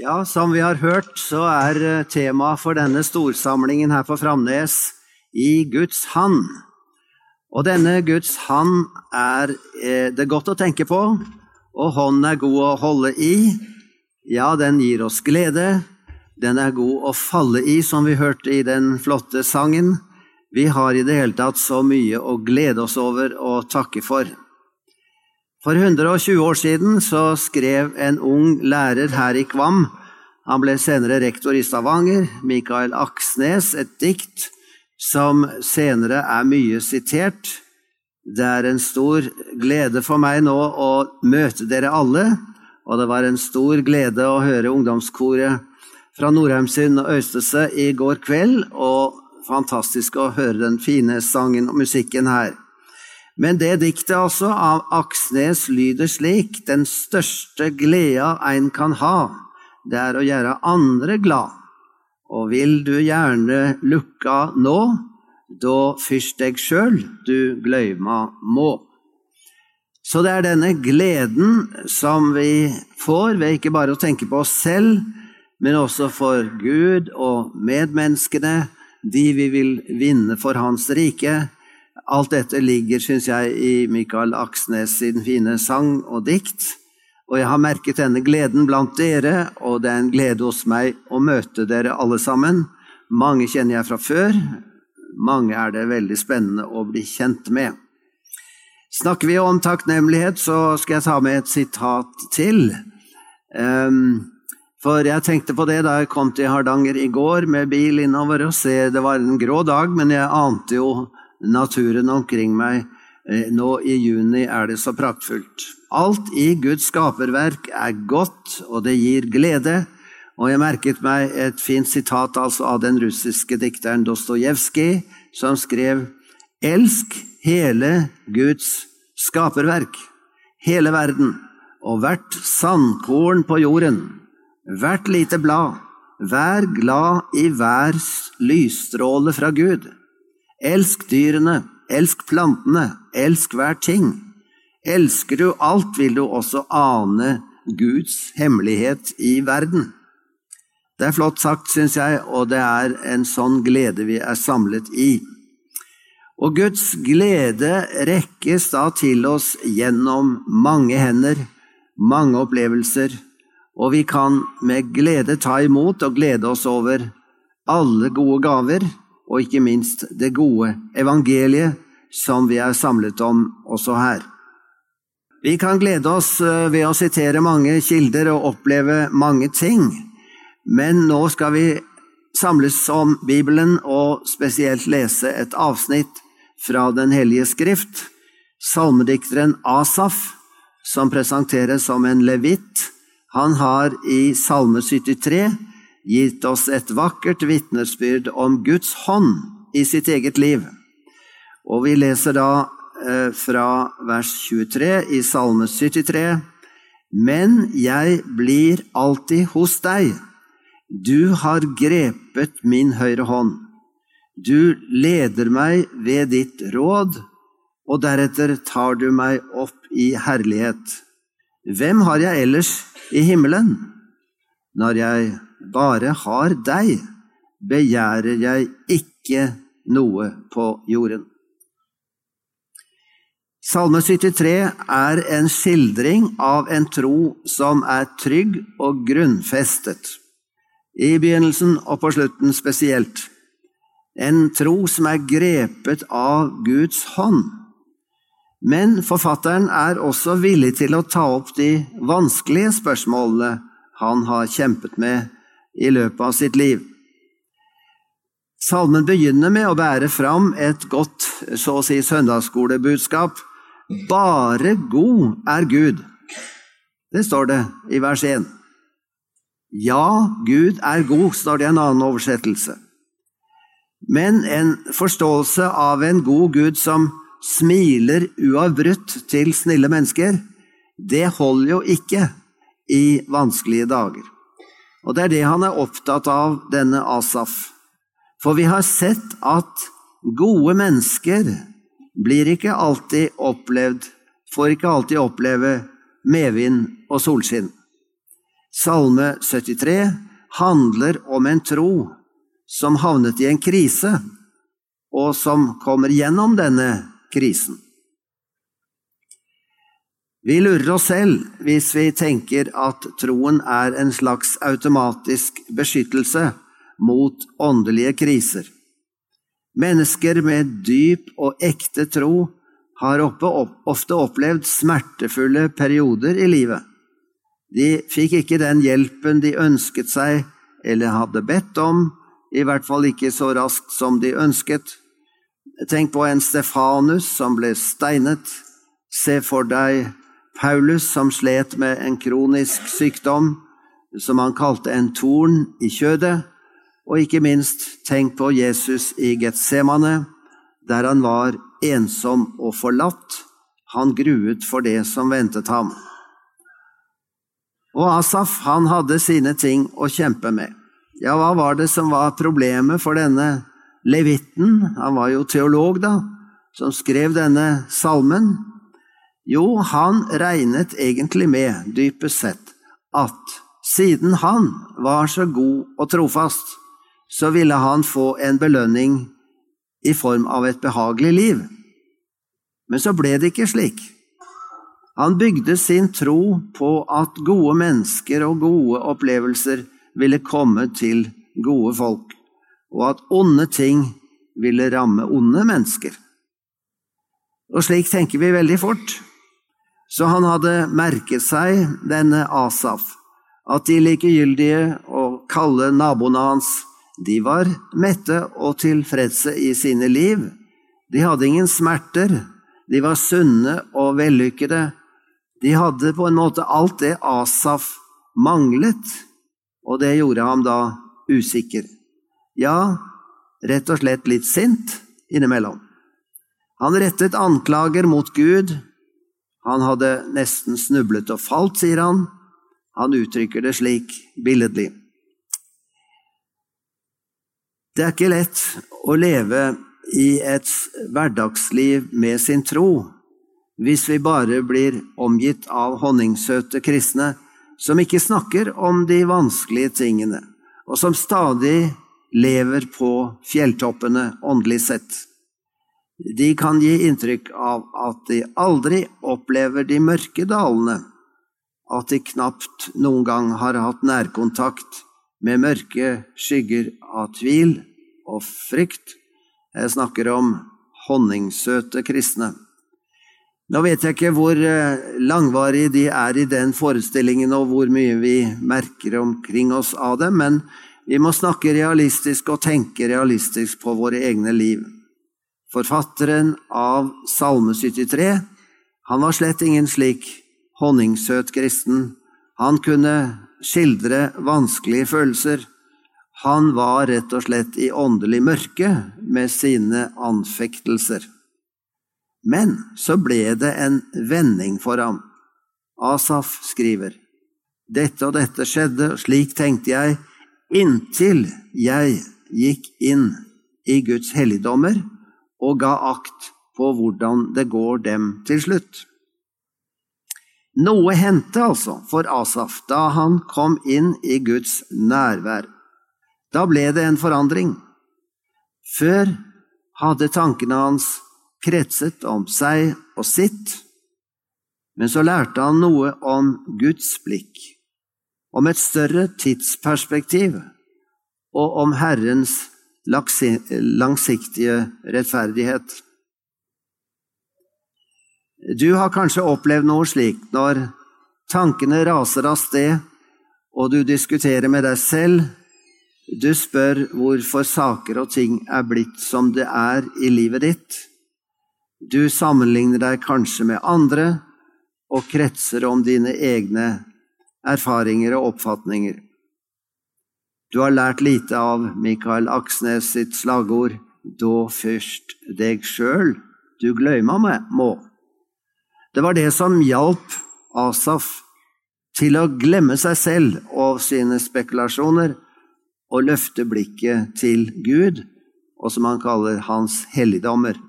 Ja, som vi har hørt, så er eh, temaet for denne storsamlingen her på Framnes i Guds hand. Og denne Guds hand er eh, det godt å tenke på, og hånden er god å holde i. Ja, den gir oss glede. Den er god å falle i, som vi hørte i den flotte sangen. Vi har i det hele tatt så mye å glede oss over og takke for. For 120 år siden så skrev en ung lærer her i Kvam, han ble senere rektor i Stavanger, Mikael Aksnes, et dikt som senere er mye sitert. Det er en stor glede for meg nå å møte dere alle, og det var en stor glede å høre ungdomskoret fra Norheimsund og Øystese i går kveld, og fantastisk å høre den fine sangen og musikken her. Men det diktet altså av Aksnes lyder slik, den største gleda ein kan ha, det er å gjøre andre glad. Og vil du gjerne lukka nå, da fyrst deg sjøl du gløyma må. Så det er denne gleden som vi får ved ikke bare å tenke på oss selv, men også for Gud og medmenneskene, de vi vil vinne for Hans rike, Alt dette ligger, syns jeg, i Mikael Aksnes sin fine sang og dikt. Og jeg har merket denne gleden blant dere, og det er en glede hos meg å møte dere alle sammen. Mange kjenner jeg fra før, mange er det veldig spennende å bli kjent med. Snakker vi om takknemlighet, så skal jeg ta med et sitat til. Um, for jeg tenkte på det da jeg kom til Hardanger i går med bil innover og se Det var en grå dag, men jeg ante jo naturen omkring meg. Eh, nå i juni er det så praktfullt. Alt i Guds skaperverk er godt, og det gir glede. Og jeg merket meg et fint sitat altså av den russiske dikteren Dostojevskij, som skrev Elsk hele Guds skaperverk, hele verden, og hvert sandkorn på jorden, hvert lite blad, vær glad i hver lysstråle fra Gud. Elsk dyrene, elsk plantene, elsk hver ting. Elsker du alt, vil du også ane Guds hemmelighet i verden. Det er flott sagt, syns jeg, og det er en sånn glede vi er samlet i. Og Guds glede rekkes da til oss gjennom mange hender, mange opplevelser, og vi kan med glede ta imot og glede oss over alle gode gaver og ikke minst det gode evangeliet som vi er samlet om også her. Vi kan glede oss eh, ved å sitere mange kilder og oppleve mange ting, men nå skal vi samles om Bibelen og spesielt lese et avsnitt fra Den hellige skrift. Salmedikteren Asaf, som presenteres som en levit. han har i Salme 73 gitt oss et vakkert vitnesbyrd om Guds hånd i sitt eget liv. Og vi leser da eh, fra vers 23 i Salme 73. Men jeg blir alltid hos deg. Du har grepet min høyre hånd. Du leder meg ved ditt råd, og deretter tar du meg opp i herlighet. Hvem har jeg ellers i himmelen? Når jeg bare har deg, begjærer jeg ikke noe på jorden. Salme 73 er en skildring av en tro som er trygg og grunnfestet, i begynnelsen og på slutten spesielt. En tro som er grepet av Guds hånd. Men forfatteren er også villig til å ta opp de vanskelige spørsmålene han har kjempet med i løpet av sitt liv. Salmen begynner med å bære fram et godt, så å si, søndagsskolebudskap. Bare god er Gud. Det står det i vers 1. Ja, Gud er god, står det i en annen oversettelse. Men en forståelse av en god Gud som smiler uavbrutt til snille mennesker, det holder jo ikke i vanskelige dager. Og det er det han er opptatt av, denne Asaf. For vi har sett at gode mennesker blir ikke alltid opplevd, får ikke alltid oppleve medvind og solskinn. Salme 73 handler om en tro som havnet i en krise, og som kommer gjennom denne krisen. Vi lurer oss selv hvis vi tenker at troen er en slags automatisk beskyttelse mot åndelige kriser. Mennesker med dyp og ekte tro har ofte opplevd smertefulle perioder i livet. De fikk ikke den hjelpen de ønsket seg eller hadde bedt om, i hvert fall ikke så raskt som de ønsket. Tenk på en Stefanus som ble steinet. Se for deg Paulus som slet med en kronisk sykdom som han kalte en torn i kjødet, og ikke minst tenk på Jesus i Getsemane, der han var ensom og forlatt. Han gruet for det som ventet ham. Og Asaf, han hadde sine ting å kjempe med. Ja, hva var det som var problemet for denne levitten? Han var jo teolog, da, som skrev denne salmen. Jo, han regnet egentlig med, dypest sett, at siden han var så god og trofast, så ville han få en belønning i form av et behagelig liv. Men så ble det ikke slik. Han bygde sin tro på at gode mennesker og gode opplevelser ville komme til gode folk, og at onde ting ville ramme onde mennesker. Og slik tenker vi veldig fort. Så han hadde merket seg denne Asaf, at de likegyldige og kalde naboene hans, de var mette og tilfredse i sine liv. De hadde ingen smerter, de var sunne og vellykkede. De hadde på en måte alt det Asaf manglet, og det gjorde ham da usikker. Ja, rett og slett litt sint innimellom. Han rettet anklager mot Gud han hadde nesten snublet og falt, sier han. Han uttrykker det slik, billedlig. Det er ikke lett å leve i et hverdagsliv med sin tro hvis vi bare blir omgitt av honningsøte kristne som ikke snakker om de vanskelige tingene, og som stadig lever på fjelltoppene åndelig sett. De kan gi inntrykk av at de aldri opplever de mørke dalene, at de knapt noen gang har hatt nærkontakt med mørke skygger av tvil og frykt. Jeg snakker om honningsøte kristne. Nå vet jeg ikke hvor langvarige langvarig de er i den forestillingen, og hvor mye vi merker omkring oss av dem, men vi må snakke realistisk og tenke realistisk på våre egne liv. Forfatteren av Salme 73 han var slett ingen slik honningsøt kristen. Han kunne skildre vanskelige følelser. Han var rett og slett i åndelig mørke med sine anfektelser. Men så ble det en vending for ham. Asaf skriver, Dette og dette skjedde, og slik tenkte jeg, inntil jeg gikk inn i Guds helligdommer og ga akt på hvordan det går dem til slutt. Noe hendte altså for Asaf da han kom inn i Guds nærvær. Da ble det en forandring. Før hadde tankene hans kretset om seg og sitt, men så lærte han noe om Guds blikk, om et større tidsperspektiv og om Herrens langsiktige rettferdighet. Du har kanskje opplevd noe slikt når tankene raser av sted, og du diskuterer med deg selv. Du spør hvorfor saker og ting er blitt som det er i livet ditt. Du sammenligner deg kanskje med andre og kretser om dine egne erfaringer og oppfatninger. Du har lært lite av Mikael Aksnes sitt slagord «Da først deg sjøl du gløyma meg må». Det var det som hjalp Asaf til å glemme seg selv og sine spekulasjoner og løfte blikket til Gud, og som han kaller hans helligdommer.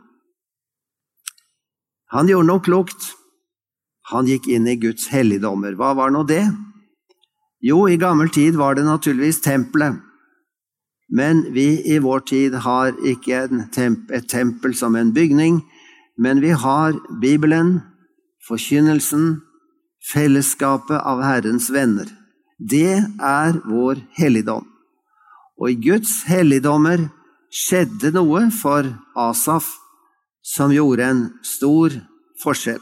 Han gjorde noe klokt. Han gikk inn i Guds helligdommer. Hva var nå det? Jo, i gammel tid var det naturligvis tempelet. Men vi i vår tid har ikke temp et tempel som en bygning, men vi har Bibelen, forkynnelsen, fellesskapet av Herrens venner. Det er vår helligdom. Og i Guds helligdommer skjedde noe for Asaf som gjorde en stor forskjell.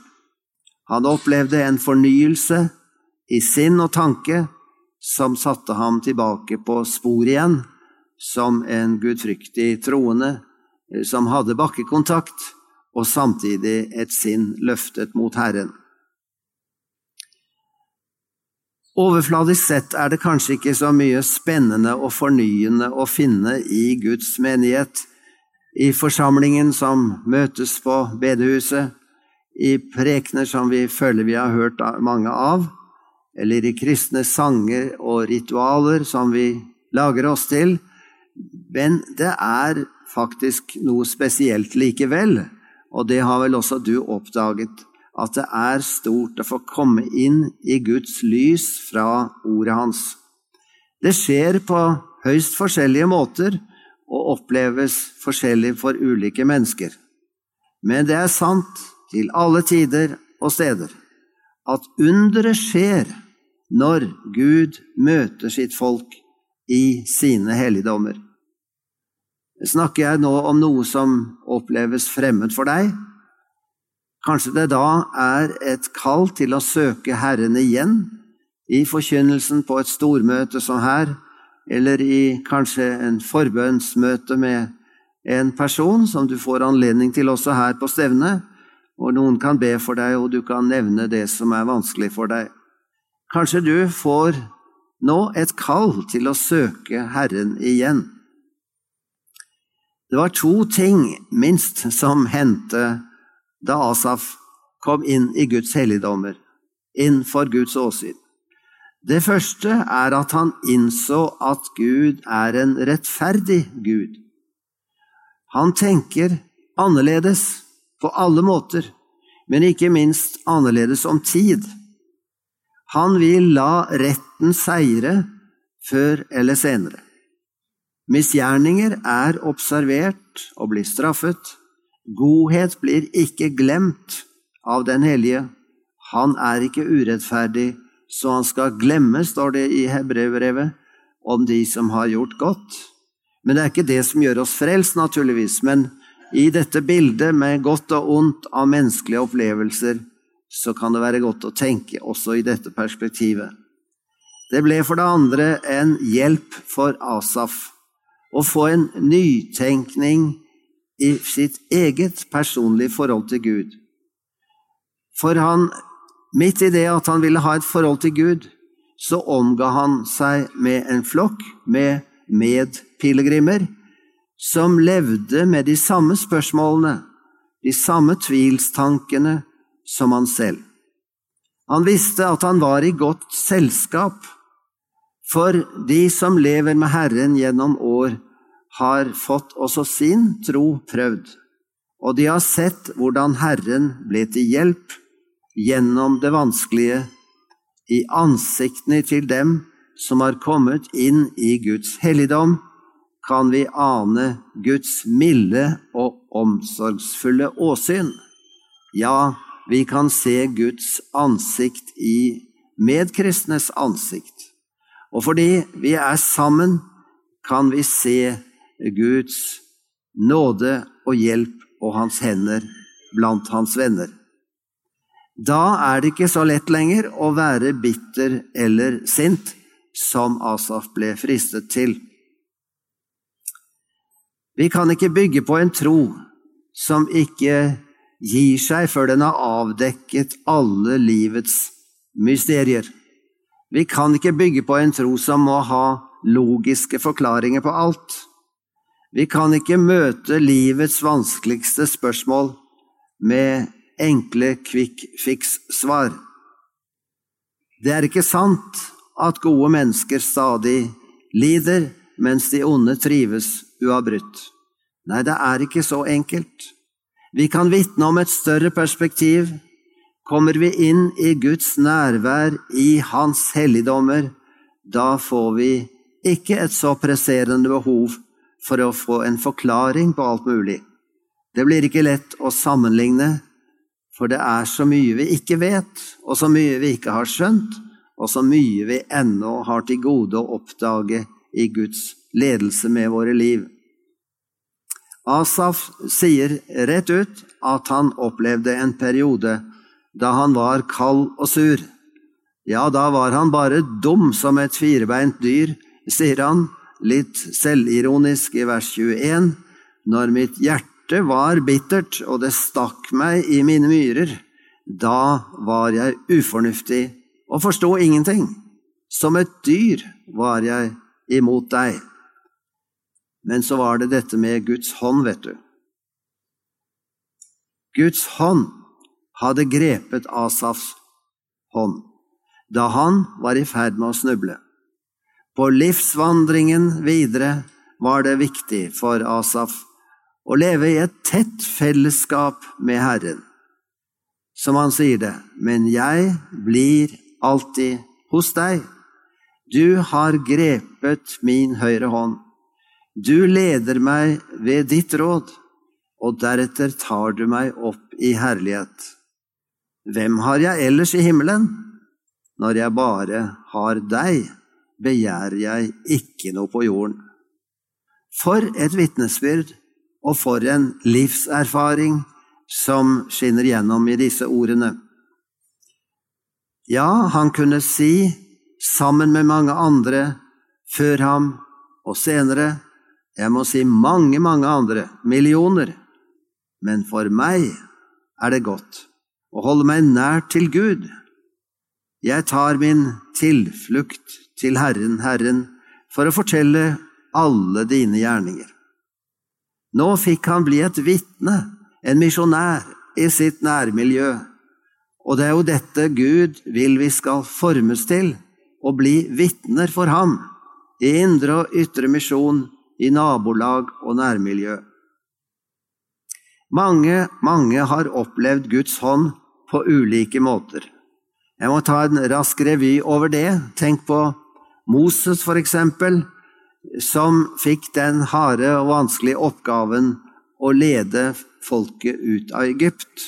Han opplevde en fornyelse i sinn og tanke som satte ham tilbake på sporet igjen, som en gudfryktig troende eh, som hadde bakkekontakt, og samtidig et sinn løftet mot Herren. Overfladisk sett er det kanskje ikke så mye spennende og fornyende å finne i Guds menighet, i forsamlingen som møtes på bedehuset, i prekener som vi føler vi har hørt mange av, eller i kristne sanger og ritualer som vi lager oss til, men det er faktisk noe spesielt likevel, og det har vel også du oppdaget, at det er stort å få komme inn i Guds lys fra ordet hans. Det skjer på høyst forskjellige måter og oppleves forskjellig for ulike mennesker. Men det er sant til alle tider og steder at underet skjer når Gud møter sitt folk i sine helligdommer. Snakker jeg nå om noe som oppleves fremmed for deg? Kanskje det da er et kall til å søke Herren igjen i forkynnelsen på et stormøte som her, eller i kanskje en forbønnsmøte med en person som du får anledning til også her på stevnet, hvor noen kan be for deg, og du kan nevne det som er vanskelig for deg. Kanskje du får nå et kall til å søke Herren igjen. Det var to ting, minst, som hendte da Asaf kom inn i Guds helligdommer, inn for Guds åsyn. Det første er at han innså at Gud er en rettferdig Gud. Han tenker annerledes på alle måter, men ikke minst annerledes om tid. Han vil la retten seire før eller senere. Misgjerninger er observert og blir straffet. Godhet blir ikke glemt av den hellige. Han er ikke urettferdig, så han skal glemme, står det i Hebrevbrevet, om de som har gjort godt. Men det er ikke det som gjør oss frelst, naturligvis. Men i dette bildet med godt og ondt av menneskelige opplevelser, så kan det være godt å tenke også i dette perspektivet. Det ble for det andre en hjelp for Asaf å få en nytenkning i sitt eget personlige forhold til Gud. For han, midt i det at han ville ha et forhold til Gud, så omga han seg med en flokk med medpilegrimer som levde med de samme spørsmålene, de samme tvilstankene som han selv. Han visste at han var i godt selskap, for de som lever med Herren gjennom år, har fått også sin tro prøvd, og de har sett hvordan Herren ble til hjelp gjennom det vanskelige i ansiktene til dem som har kommet inn i Guds helligdom kan vi ane Guds milde og omsorgsfulle åsyn. Ja, vi kan se Guds ansikt i medkristnes ansikt. Og fordi vi er sammen, kan vi se Guds nåde og hjelp og hans hender blant hans venner. Da er det ikke så lett lenger å være bitter eller sint, som Asaf ble fristet til. Vi kan ikke bygge på en tro som ikke gir seg før den har avdekket alle livets mysterier. Vi kan ikke bygge på en tro som må ha logiske forklaringer på alt. Vi kan ikke møte livets vanskeligste spørsmål med enkle quick fix-svar. Det er ikke sant at gode mennesker stadig lider, mens de onde trives uavbrutt. Nei, det er ikke så enkelt. Vi kan vitne om et større perspektiv. Kommer vi inn i Guds nærvær i Hans helligdommer, da får vi ikke et så presserende behov for å få en forklaring på alt mulig. Det blir ikke lett å sammenligne, for det er så mye vi ikke vet, og så mye vi ikke har skjønt, og så mye vi ennå har til gode å oppdage i Guds ledelse med våre liv. Asaf sier rett ut at han opplevde en periode da han var kald og sur. Ja, da var han bare dum som et firebeint dyr, sier han, litt selvironisk i vers 21, når mitt hjerte var bittert og det stakk meg i mine myrer, da var jeg ufornuftig og forsto ingenting. Som et dyr var jeg imot deg. Men så var det dette med Guds hånd, vet du. Guds hånd hadde grepet Asafs hånd da han var i ferd med å snuble. På livsvandringen videre var det viktig for Asaf å leve i et tett fellesskap med Herren. Som han sier det, men jeg blir alltid hos deg. Du har grepet min høyre hånd. Du leder meg ved ditt råd, og deretter tar du meg opp i herlighet. Hvem har jeg ellers i himmelen? Når jeg bare har deg, begjærer jeg ikke noe på jorden. For et vitnesbyrd, og for en livserfaring som skinner gjennom i disse ordene. Ja, han kunne si, sammen med mange andre, før ham og senere, jeg må si mange, mange andre, millioner, men for meg er det godt å holde meg nær til Gud. Jeg tar min tilflukt til Herren, Herren, for å fortelle alle dine gjerninger. Nå fikk han bli et vitne, en misjonær, i sitt nærmiljø, og det er jo dette Gud vil vi skal formes til, å bli vitner for ham, i indre og ytre misjon, i nabolag og nærmiljø. Mange, mange har opplevd Guds hånd på ulike måter. Jeg må ta en rask revy over det. Tenk på Moses, for eksempel, som fikk den harde og vanskelige oppgaven å lede folket ut av Egypt.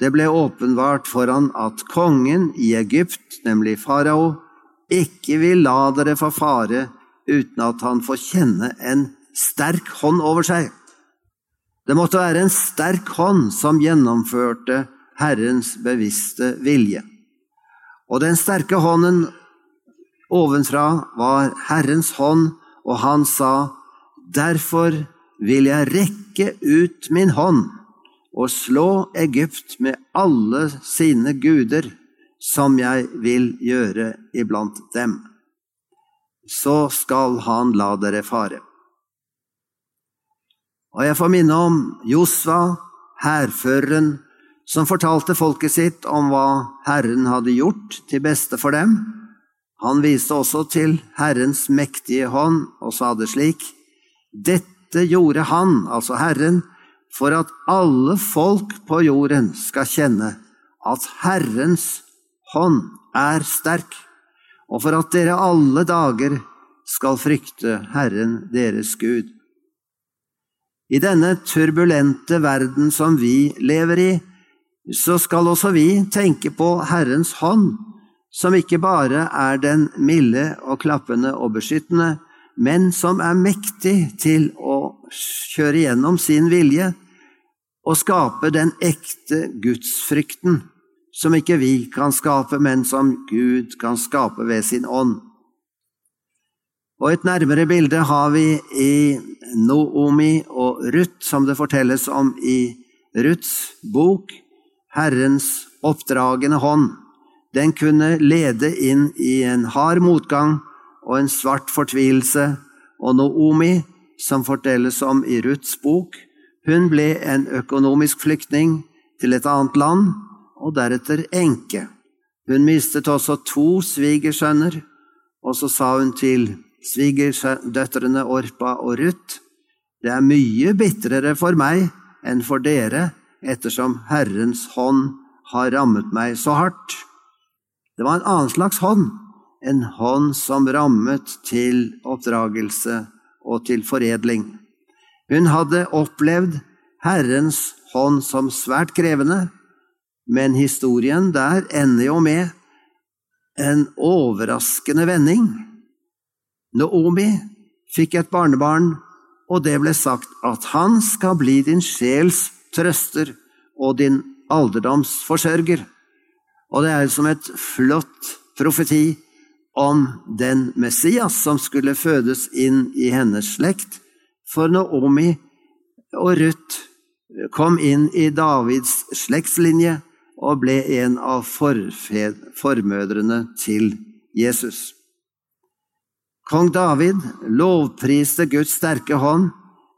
Det ble åpenbart for han at kongen i Egypt, nemlig farao, ikke vil la dere få fare uten at han får kjenne en sterk hånd over seg. Det måtte være en sterk hånd som gjennomførte Herrens bevisste vilje. Og den sterke hånden ovenfra var Herrens hånd, og han sa, Derfor vil jeg rekke ut min hånd og slå Egypt med alle sine guder, som jeg vil gjøre iblant dem så skal han la dere fare. Og jeg får minne om Josva, hærføreren, som fortalte folket sitt om hva Herren hadde gjort til beste for dem. Han viste også til Herrens mektige hånd og sa det slik:" Dette gjorde Han, altså Herren, for at alle folk på jorden skal kjenne at Herrens hånd er sterk og for at dere alle dager skal frykte Herren deres Gud. I denne turbulente verden som vi lever i, så skal også vi tenke på Herrens hånd, som ikke bare er den milde og klappende og beskyttende, men som er mektig til å kjøre gjennom sin vilje og skape den ekte gudsfrykten som ikke vi kan skape, men som Gud kan skape ved sin ånd. Og Et nærmere bilde har vi i Noomi og Ruth, som det fortelles om i Ruths bok, Herrens oppdragende hånd. Den kunne lede inn i en hard motgang og en svart fortvilelse, og Noomi, som fortelles om i Ruths bok, hun ble en økonomisk flyktning til et annet land, og deretter enke. Hun mistet også to svigersønner, og så sa hun til svigerdøtrene Orpa og Ruth, det er mye bitrere for meg enn for dere, ettersom Herrens hånd har rammet meg så hardt. Det var en annen slags hånd, en hånd som rammet til oppdragelse og til foredling. Hun hadde opplevd Herrens hånd som svært krevende, men historien der ender jo med en overraskende vending. Naomi fikk et barnebarn, og det ble sagt at han skal bli din sjels trøster og din alderdoms forsørger. Og det er som et flott profeti om den Messias som skulle fødes inn i hennes slekt. For Naomi og Ruth kom inn i Davids slektslinje og ble en av formødrene til Jesus. Kong David lovpriste Guds sterke hånd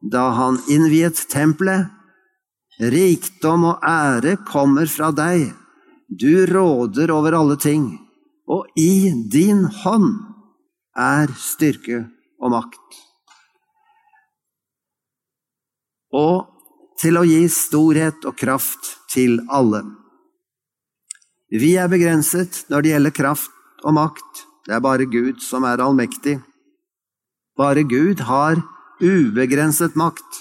da han innviet tempelet. Rikdom og ære kommer fra deg, du råder over alle ting, og i din hånd er styrke og makt. Og til å gi storhet og kraft til alle. Vi er begrenset når det gjelder kraft og makt. Det er bare Gud som er allmektig. Bare Gud har ubegrenset makt.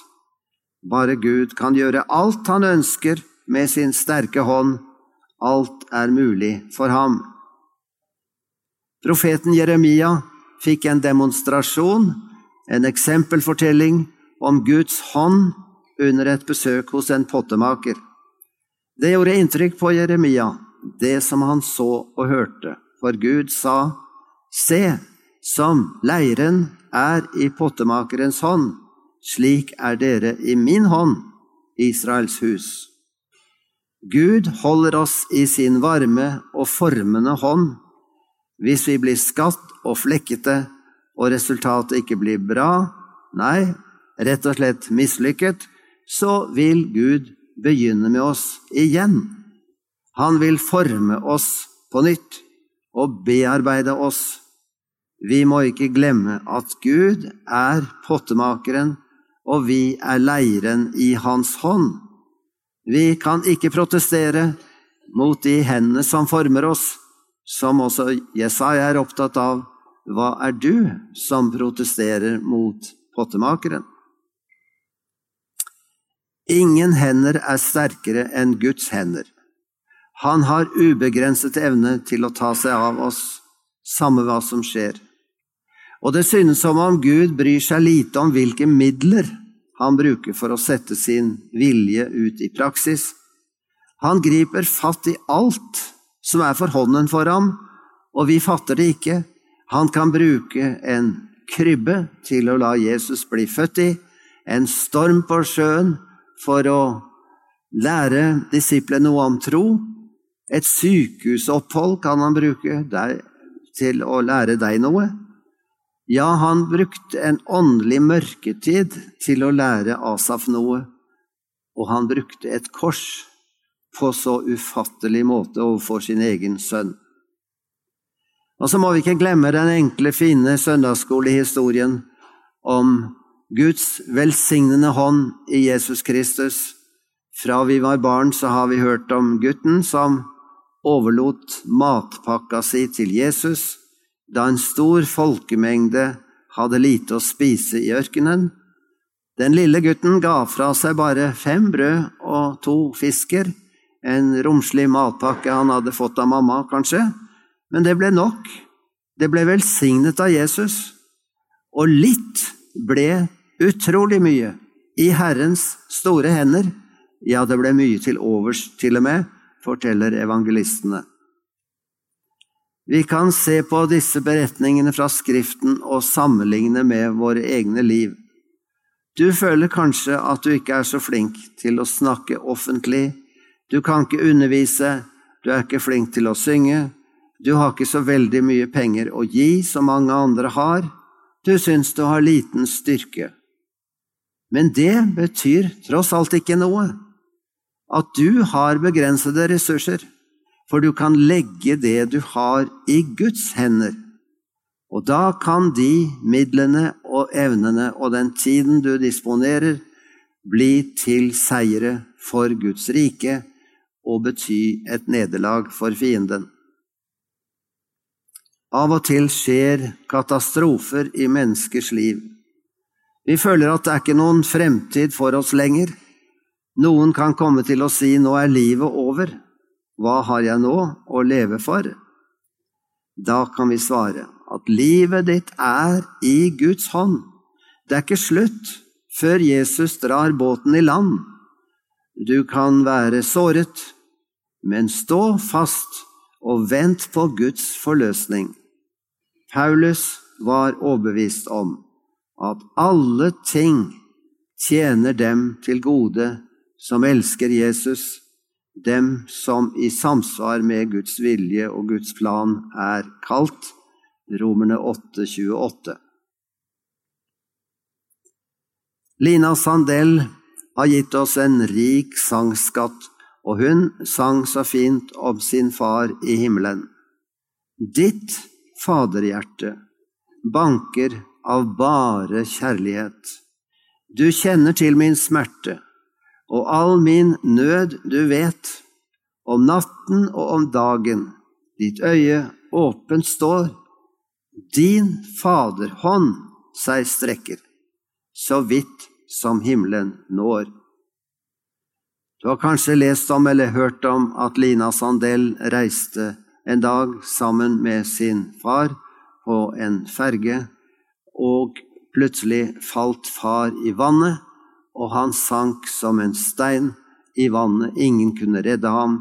Bare Gud kan gjøre alt han ønsker med sin sterke hånd. Alt er mulig for ham. Profeten Jeremia fikk en demonstrasjon, en eksempelfortelling, om Guds hånd under et besøk hos en pottemaker. Det gjorde inntrykk på Jeremia, det som han så og hørte, for Gud sa, Se, som leiren er i pottemakerens hånd, slik er dere i min hånd, Israels hus. Gud holder oss i sin varme og formende hånd. Hvis vi blir skatt og flekkete, og resultatet ikke blir bra, nei, rett og slett mislykket, så vil Gud begynne med oss igjen. Han vil forme oss på nytt og bearbeide oss vi må ikke glemme at Gud er pottemakeren, og vi er leiren i hans hånd. Vi kan ikke protestere mot de hendene som former oss, som også Jesaja er opptatt av. Hva er du som protesterer mot pottemakeren? Ingen hender er sterkere enn Guds hender. Han har ubegrenset evne til å ta seg av oss, samme hva som skjer. Og det synes som om Gud bryr seg lite om hvilke midler han bruker for å sette sin vilje ut i praksis. Han griper fatt i alt som er for hånden for ham, og vi fatter det ikke. Han kan bruke en krybbe til å la Jesus bli født i, en storm på sjøen for å lære disiplene noe om tro, et sykehusopphold kan han bruke til å lære deg noe. Ja, han brukte en åndelig mørketid til å lære Asaf noe, og han brukte et kors på så ufattelig måte overfor sin egen sønn. Og så må vi ikke glemme den enkle, fine søndagsskolehistorien om Guds velsignende hånd i Jesus Kristus. Fra vi var barn, så har vi hørt om gutten som overlot matpakka si til Jesus da en stor folkemengde hadde lite å spise i ørkenen. Den lille gutten ga fra seg bare fem brød og to fisker, en romslig matpakke han hadde fått av mamma, kanskje, men det ble nok. Det ble velsignet av Jesus, og litt ble utrolig mye i Herrens store hender. Ja, det ble mye til overs, til og med, forteller evangelistene. Vi kan se på disse beretningene fra Skriften og sammenligne med våre egne liv. Du føler kanskje at du ikke er så flink til å snakke offentlig, du kan ikke undervise, du er ikke flink til å synge, du har ikke så veldig mye penger å gi som mange andre har, du syns du har liten styrke. Men det betyr tross alt ikke noe. At du har begrensede ressurser for du kan legge det du har, i Guds hender. Og da kan de midlene og evnene og den tiden du disponerer, bli til seire for Guds rike og bety et nederlag for fienden. Av og til skjer katastrofer i menneskers liv. Vi føler at det er ikke noen fremtid for oss lenger. Noen kan komme til å si nå er livet over, hva har jeg nå å leve for? Da kan vi svare at livet ditt er i Guds hånd. Det er ikke slutt før Jesus drar båten i land. Du kan være såret, men stå fast og vent på Guds forløsning. Paulus var overbevist om at alle ting tjener dem til gode som elsker Jesus, dem som i samsvar med Guds vilje og Guds plan er kalt. Romerne 8, 28. Lina Sandell har gitt oss en rik sangskatt, og hun sang så fint om sin far i himmelen. Ditt faderhjerte banker av bare kjærlighet. Du kjenner til min smerte og all min nød du vet, om natten og om dagen, ditt øye åpent står, din faderhånd seg strekker, så vidt som himmelen når. Du har kanskje lest om eller hørt om at Lina Sandell reiste en dag sammen med sin far på en ferge, og plutselig falt far i vannet og han sank som en stein i vannet, ingen kunne redde ham.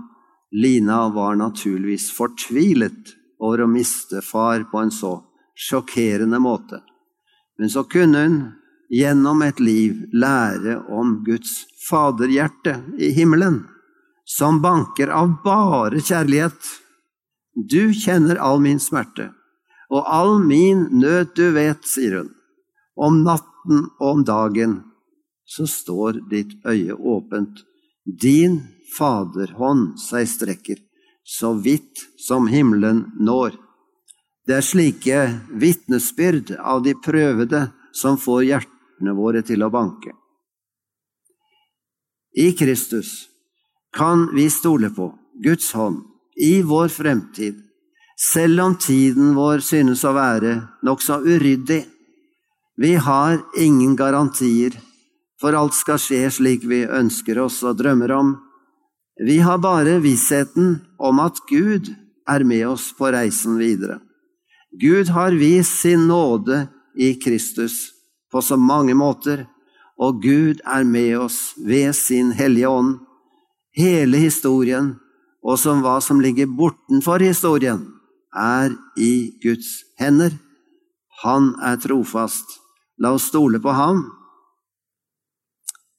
Lina var naturligvis fortvilet over å miste far på en så sjokkerende måte. Men så kunne hun gjennom et liv lære om Guds faderhjerte i himmelen, som banker av bare kjærlighet. Du kjenner all min smerte, og all min nød du vet, sier hun, om natten og om dagen så står ditt øye åpent. Din faderhånd seg strekker, så vidt som himmelen når. Det er slike vitnesbyrd av de prøvede som får hjertene våre til å banke. I Kristus kan vi stole på Guds hånd i vår fremtid, selv om tiden vår synes å være nokså uryddig. Vi har ingen garantier for alt skal skje slik vi ønsker oss og drømmer om. Vi har bare vissheten om at Gud er med oss på reisen videre. Gud har vist sin nåde i Kristus på så mange måter, og Gud er med oss ved sin Hellige Ånd. Hele historien, og som hva som ligger bortenfor historien, er i Guds hender. Han er trofast. La oss stole på ham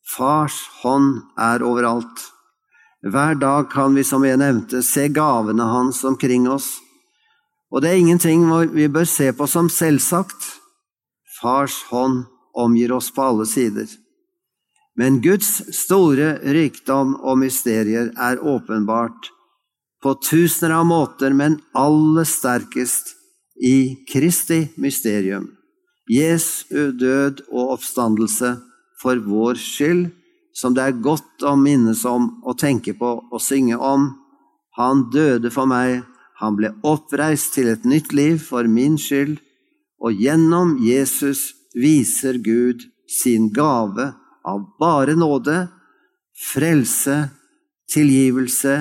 Fars hånd er overalt. Hver dag kan vi, som jeg nevnte, se gavene hans omkring oss. Og det er ingenting vi bør se på som selvsagt. Fars hånd omgir oss på alle sider. Men Guds store rikdom og mysterier er åpenbart på tusener av måter, men aller sterkest i Kristi mysterium. Jesu død og oppstandelse for vår skyld, som det er godt å minnes om og tenke på og synge om. Han døde for meg, han ble oppreist til et nytt liv for min skyld, og gjennom Jesus viser Gud sin gave av bare nåde, frelse, tilgivelse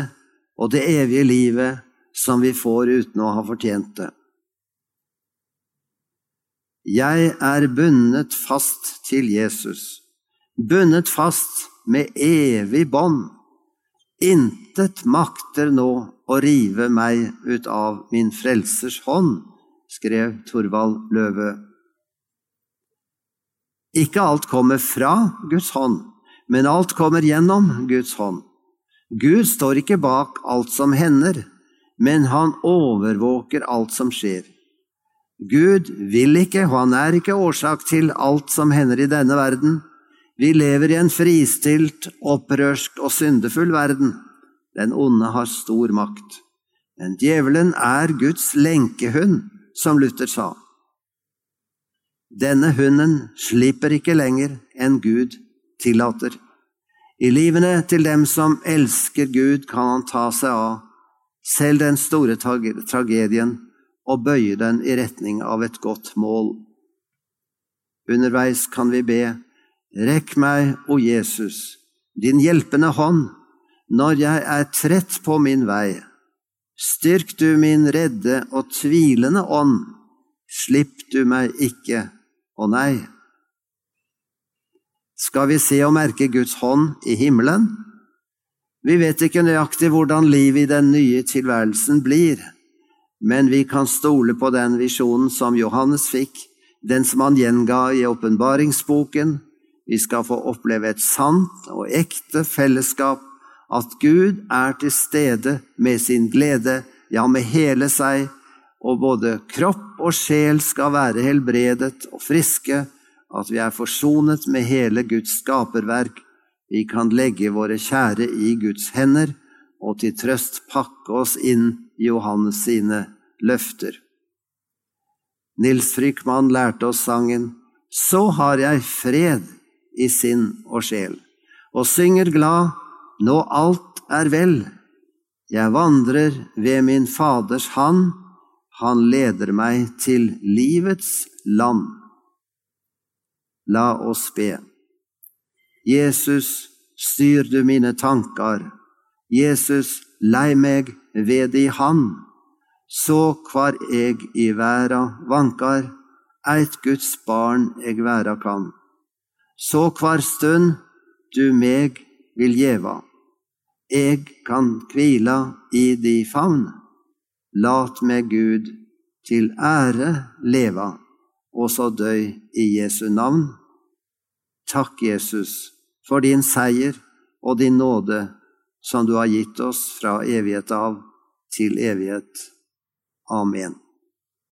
og det evige livet som vi får uten å ha fortjent det. Jeg er bundet fast til Jesus bundet fast med evig bånd. Intet makter nå å rive meg ut av min frelsers hånd, skrev Thorvald Løve. Ikke alt kommer fra Guds hånd, men alt kommer gjennom Guds hånd. Gud står ikke bak alt som hender, men han overvåker alt som skjer. Gud vil ikke, og han er ikke årsak til alt som hender i denne verden, vi lever i en fristilt, opprørsk og syndefull verden. Den onde har stor makt. Men djevelen er Guds lenkehund, som Luther sa. Denne hunden slipper ikke lenger enn Gud tillater. I livene til dem som elsker Gud, kan han ta seg av selv den store tragedien og bøye den i retning av et godt mål. Underveis kan vi be, Rekk meg, o Jesus, din hjelpende hånd, når jeg er trett på min vei. Styrk du min redde og tvilende ånd, slipp du meg ikke, å nei. Skal vi se og merke Guds hånd i himmelen? Vi vet ikke nøyaktig hvordan livet i den nye tilværelsen blir, men vi kan stole på den visjonen som Johannes fikk, den som han gjenga i åpenbaringsboken. Vi skal få oppleve et sant og ekte fellesskap, at Gud er til stede med sin glede, ja, med hele seg, og både kropp og sjel skal være helbredet og friske, at vi er forsonet med hele Guds skaperverk. Vi kan legge våre kjære i Guds hender og til trøst pakke oss inn i Johannes sine løfter. Nils Frykman lærte oss sangen Så har jeg fred i sinn og sjel, og synger glad Nå alt er vel. Jeg vandrer ved min Faders hand, han leder meg til livets land. La oss be. Jesus, styr du mine tankar. Jesus, lei meg ved di hand. Så kvar eg i verda vankar, eit Guds barn eg vera kan. Så kvar stund du meg vil gjeva, eg kan kvila i di favn. Lat meg Gud til ære leva, og så døy i Jesu navn. Takk, Jesus, for din seier og din nåde som du har gitt oss fra evighet av til evighet. Amen.